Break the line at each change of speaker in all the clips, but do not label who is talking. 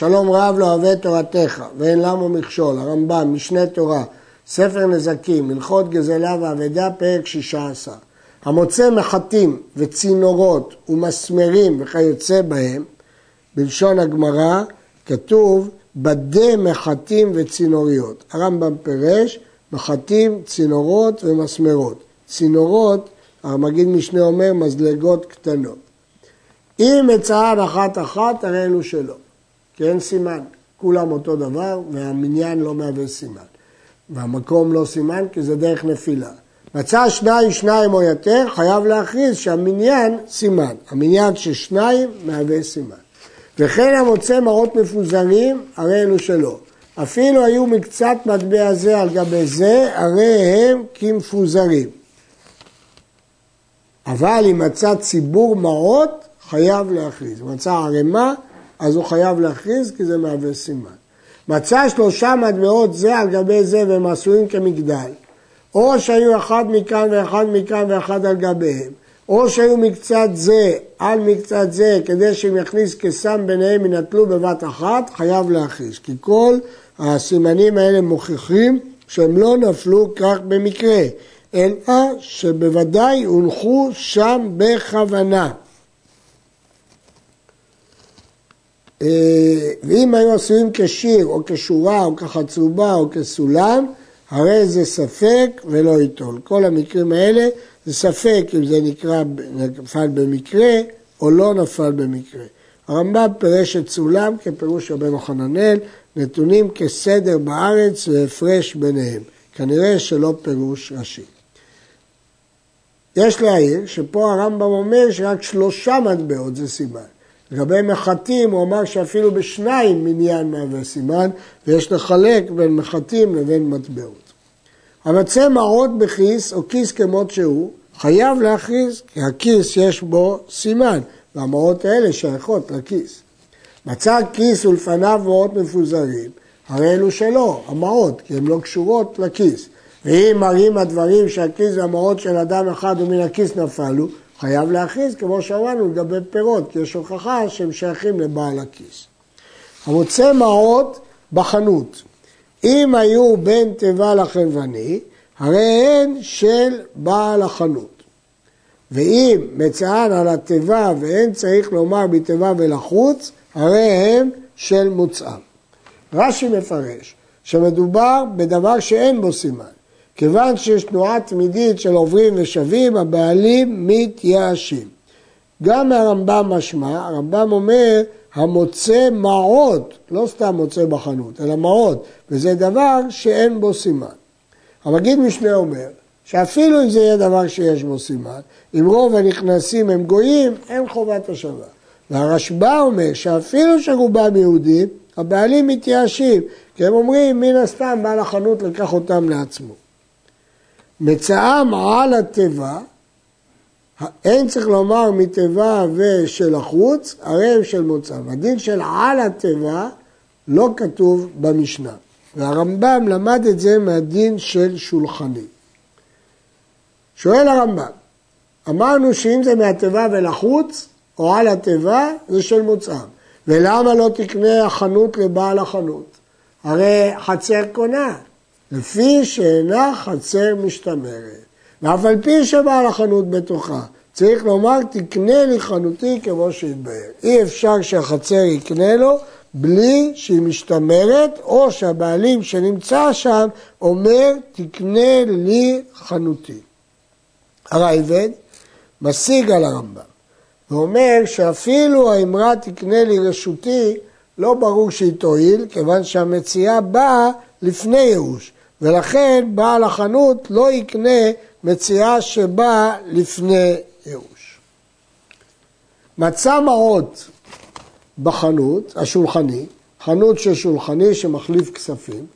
שלום רב לא אוהב תורתך, ואין למו מכשול, הרמב"ם, משנה תורה, ספר נזקים, הלכות גזלה ואבדה, פרק שישה עשר. המוצא מחטים וצינורות ומסמרים וכיוצא בהם, בלשון הגמרא, כתוב בדי מחטים וצינוריות. הרמב"ם פירש מחטים, צינורות ומסמרות. צינורות, המגיד משנה אומר, מזלגות קטנות. אם מצאן אחת אחת, הרי אלו שלא, כי אין סימן. כולם אותו דבר, והמניין לא מהווה סימן. והמקום לא סימן, כי זה דרך נפילה. מצא שניים, שניים או יותר, חייב להכריז שהמניין סימן. המניין של שניים מהווה סימן. וכן המוצא מעות מפוזרים, הרי אלו שלא. אפילו היו מקצת מטבע זה על גבי זה, הרי הם כמפוזרים. אבל אם מצא ציבור מעות, חייב להכריז. מצא ערימה, אז הוא חייב להכריז כי זה מהווה סימן. מצא שלושה מטבעות זה על גבי זה והם עשויים כמגדל, או שהיו אחד מכאן ואחד מכאן ואחד על גביהם, או שהיו מקצת זה על מקצת זה כדי שהם יכניס כסם ביניהם ינטלו בבת אחת, חייב להכריז. כי כל הסימנים האלה מוכיחים שהם לא נפלו כך במקרה, אלא שבוודאי הונחו שם בכוונה. אה, ואם היו עשויים כשיר או כשורה או כחצובה או כסולם, הרי זה ספק ולא ייטול. כל המקרים האלה זה ספק אם זה נקרא, נפל במקרה או לא נפל במקרה. הרמב"ם פירש את סולם כפירוש רבנו חננאל, נתונים כסדר בארץ והפרש ביניהם. כנראה שלא פירוש ראשי. יש להעיר שפה הרמב"ם אומר שרק שלושה מטבעות זה סימן. לגבי מחטים הוא אמר שאפילו בשניים מניין מהווה סימן ויש לחלק בין מחטים לבין מטבעות. המצא מעות בכיס או כיס כמות שהוא חייב להכריז כי הכיס יש בו סימן והמעות האלה שייכות לכיס. מצא כיס ולפניו מעות מפוזרים הרי אלו שלו, המעות, כי הן לא קשורות לכיס. ואם מראים הדברים שהכיס והמעות של אדם אחד ומן הכיס נפלו, חייב להכריז, כמו שאמרנו, לגבי פירות, יש הוכחה שהם שייכים לבעל הכיס. המוצא מעות בחנות, אם היו בין תיבה לחלבני, הרי הן של בעל החנות. ואם מצאן על התיבה ואין צריך לומר בתיבה ולחוץ, הרי הם של מוצאם. רש"י מפרש שמדובר בדבר שאין בו סימן. כיוון שיש תנועה תמידית של עוברים ושבים, הבעלים מתייאשים. גם מהרמב"ם משמע, הרמב"ם אומר, המוצא מעות, לא סתם מוצא בחנות, אלא מעות, וזה דבר שאין בו סימן. המגיד משנה אומר, שאפילו אם זה יהיה דבר שיש בו סימן, אם רוב הנכנסים הם גויים, אין חובת השבה. והרשב"א אומר שאפילו שרובם יהודים, הבעלים מתייאשים, כי הם אומרים, מן הסתם בעל החנות לקח אותם לעצמו. מצאם על התיבה, אין צריך לומר מתיבה ושל החוץ, הרי הם של מוצאם. הדין של על התיבה לא כתוב במשנה. והרמב"ם למד את זה מהדין של שולחני. שואל הרמב"ם, אמרנו שאם זה מהתיבה ולחוץ, או על התיבה, זה של מוצאם. ולמה לא תקנה החנות לבעל החנות? הרי חצר קונה, לפי שאינה חצר משתמרת. ואף על פי שבעל החנות בתוכה. צריך לומר, תקנה לי חנותי כמו שהתבהר. אי אפשר שהחצר יקנה לו בלי שהיא משתמרת, או שהבעלים שנמצא שם אומר, תקנה לי חנותי. הרייבד משיג על הרמב"ם, ואומר שאפילו האמרה תקנה לי רשותי, לא ברור שהיא תועיל, כיוון שהמציאה באה לפני ייאוש. ולכן בעל החנות לא יקנה מציאה שבאה לפני ייאוש. מצא מעות בחנות, השולחני, חנות של שולחני שמחליף כספים,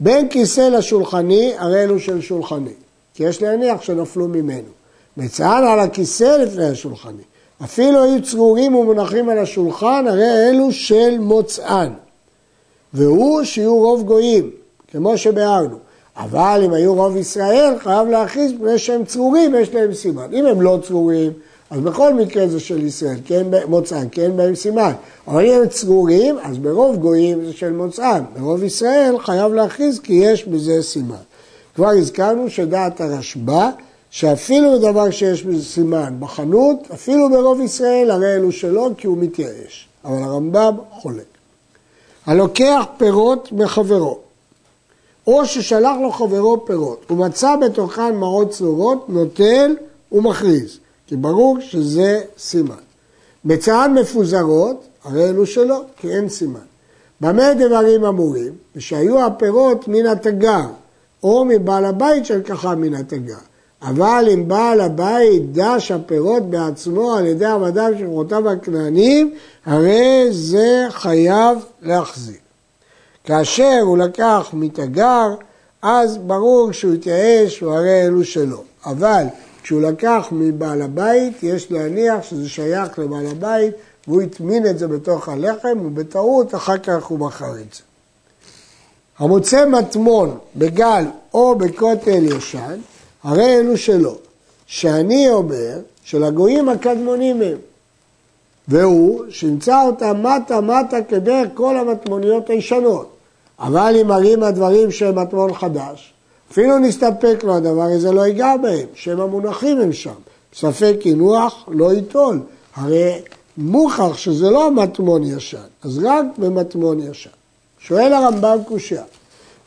בין כיסא לשולחני, הרי אלו של שולחני, כי יש להניח שנפלו ממנו. מצאן על הכיסא לפני השולחני. אפילו היו צרורים ומונחים על השולחן, הרי אלו של מוצאן. והוא שיהיו רוב גויים, כמו שביארנו. אבל אם היו רוב ישראל, חייב להכריז מפני שהם צרורים, יש להם סימן. אם הם לא צרורים, אז בכל מקרה זה של ישראל, כי אין מוצאן, כי אין בהם סימן. אבל אם הם צרורים, אז ברוב גויים זה של מוצאן. ברוב ישראל חייב להכריז כי יש בזה סימן. כבר הזכרנו שדעת הרשב"א, שאפילו בדבר שיש בזה סימן בחנות, אפילו ברוב ישראל, הרי אלו שלא, כי הוא מתייאש. אבל הרמב"ם חולק. הלוקח פירות מחברו, או ששלח לו חברו פירות, ומצא בתוכן מעות צרורות, נוטל ומכריז, כי ברור שזה סימן. בצען מפוזרות, הרי אלו שלא, כי אין סימן. במה דברים אמורים? ושהיו הפירות מן התגר, או מבעל הבית שלקחה מן התגר. אבל אם בעל הבית דש הפירות בעצמו על ידי עבדיו של חותיו הכנענים, הרי זה חייב להחזיר. כאשר הוא לקח מתגר, אז ברור שהוא התייאש, הוא הרי אלו שלו. אבל כשהוא לקח מבעל הבית, יש להניח שזה שייך לבעל הבית, והוא הטמין את זה בתוך הלחם, ובטעות אחר כך הוא מכר את זה. המוצא מטמון בגל או בכותל ישן, הרי אלו שלו. שאני אומר שלגויים הקדמונים הם. והוא שימצא אותם מטה מטה כדרך כל המטמוניות הישנות. אבל אם מראים הדברים של מטמון חדש, אפילו נסתפק לו הדבר הזה, לא ייגע בהם, שם המונחים הם שם. ספק קינוח לא ייטול, הרי מוכח שזה לא מטמון ישן, אז רק במטמון ישן. שואל הרמב"ם קושייה,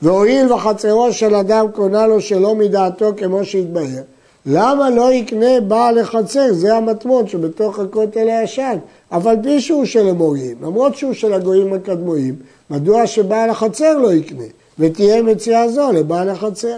והואיל וחצרו של אדם קונה לו שלא מדעתו כמו שהתבהר, למה לא יקנה בעל לחצר? זה המטמון שבתוך הכותל הישן, אבל פי שהוא של אמוריים, למרות שהוא של הגויים הקדמויים, מדוע שבעל החצר לא יקנה? ותהיה מציאה זו לבעל החצר.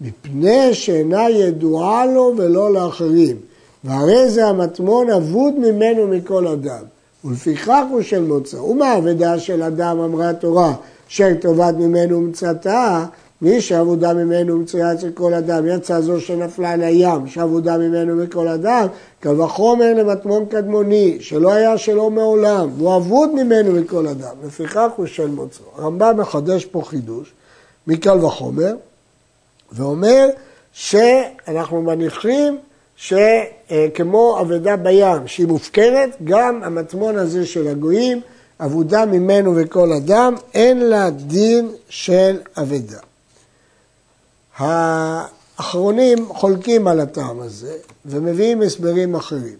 מפני שאינה ידועה לו ולא לאחרים, והרי זה המטמון אבוד ממנו מכל אדם, ולפיכך הוא של מוצא. ומה אבדה של אדם, אמרה התורה, אשר טובת ממנו ומצאתה, מי שעבודה ממנו מצויה אצל כל אדם, יצא זו שנפלה לים, שעבודה ממנו מכל אדם, קל וחומר למטמון קדמוני, שלא היה שלו מעולם, והוא אבוד ממנו מכל אדם, לפיכך הוא של מוצאו. הרמב"ם מחדש פה חידוש, מקל וחומר, ואומר שאנחנו מניחים שכמו אבדה בים, שהיא מופקרת, גם המטמון הזה של הגויים, אבודה ממנו וכל אדם, אין לה דין של אבדה. האחרונים חולקים על הטעם הזה ומביאים הסברים אחרים.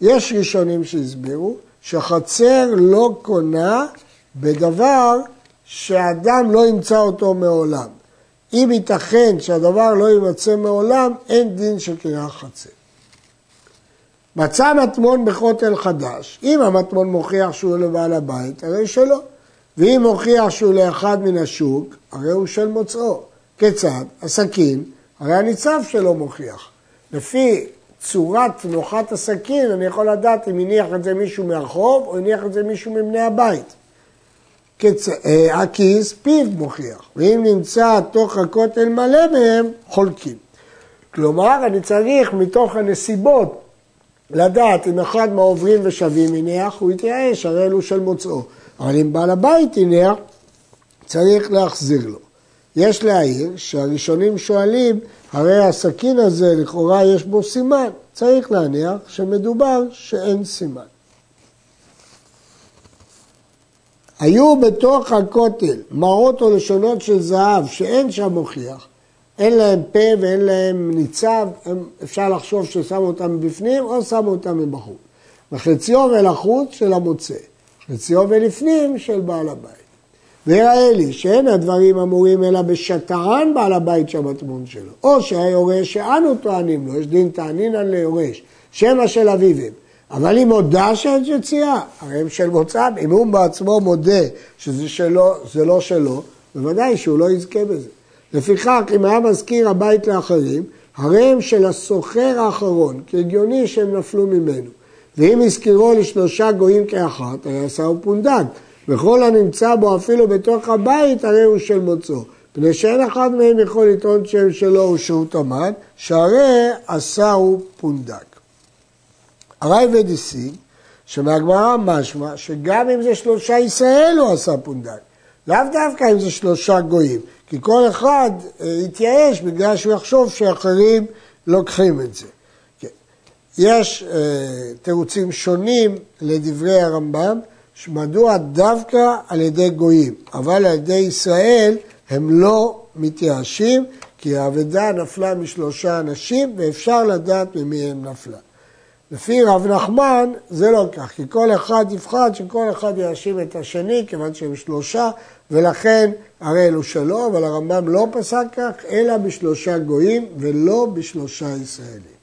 יש ראשונים שהסבירו שחצר לא קונה בדבר שאדם לא ימצא אותו מעולם. אם ייתכן שהדבר לא יימצא מעולם, אין דין של קריאה חצר. מצא מטמון בכותל חדש, אם המטמון מוכיח שהוא לבעל הבית, הרי שלא. ואם מוכיח שהוא לאחד מן השוק, הרי הוא של מוצאו. כיצד? הסכין, הרי הניצב שלו מוכיח. לפי צורת נוחת הסכין, אני יכול לדעת אם הניח את זה מישהו מהרחוב או הניח את זה מישהו מבני הבית. כצ... אה, הכיס, פיו מוכיח, ואם נמצא תוך הכותל מלא מהם, חולקים. כלומר, אני צריך מתוך הנסיבות לדעת אם אחד מהעוברים ושבים הניח, הוא יתייאש, הרי אלו של מוצאו. אבל אם בעל הבית הניח, צריך להחזיר לו. יש להעיר שהראשונים שואלים, הרי הסכין הזה לכאורה יש בו סימן, צריך להניח שמדובר שאין סימן. היו בתוך הכותל מראות או לשונות של זהב שאין שם מוכיח, אין להם פה ואין להם ניצב, הם, אפשר לחשוב ששמו אותם בפנים או שמו אותם מבחוץ. וחציו ולחוץ של המוצא, חציו ולפנים של בעל הבית. ויראה לי שאין הדברים אמורים אלא בשטרן בעל הבית שהמטמון שלו, או שהיורש שאנו טוענים לו, יש דין תענינן ליורש, שמא של אביו הם. אבל אם הודה שאין יציאה, הרי הם של מוצאם, אם הוא בעצמו מודה שזה שלו, זה לא שלו, בוודאי שהוא לא יזכה בזה. לפיכך, אם היה מזכיר הבית לאחרים, הרי הם של הסוחר האחרון, כי הגיוני שהם נפלו ממנו. ואם הזכירו לשלושה גויים כאחת, הרי עשהו פונדק. וכל הנמצא בו אפילו בתוך הבית, הרי הוא של מוצאו. פני שאין אחד מהם יכול לטעון שם שלו הוא שהוא תמד, שהרי עשהו פונדק. הרייבד השיג שמהגמרא משמע שגם אם זה שלושה ישראל הוא עשה פונדק. לאו דווקא אם זה שלושה גויים, כי כל אחד אה, יתייאש בגלל שהוא יחשוב שאחרים לוקחים את זה. כן. יש אה, תירוצים שונים לדברי הרמב"ם, מדוע דווקא על ידי גויים, אבל על ידי ישראל הם לא מתייאשים, כי האבדה נפלה משלושה אנשים ואפשר לדעת ממי הם נפלה. לפי רב נחמן זה לא כך, כי כל אחד יבחן שכל אחד יאשים את השני, כיוון שהם שלושה, ולכן הרי אלו שלו, אבל הרמב"ם לא פסק כך, אלא בשלושה גויים ולא בשלושה ישראלים.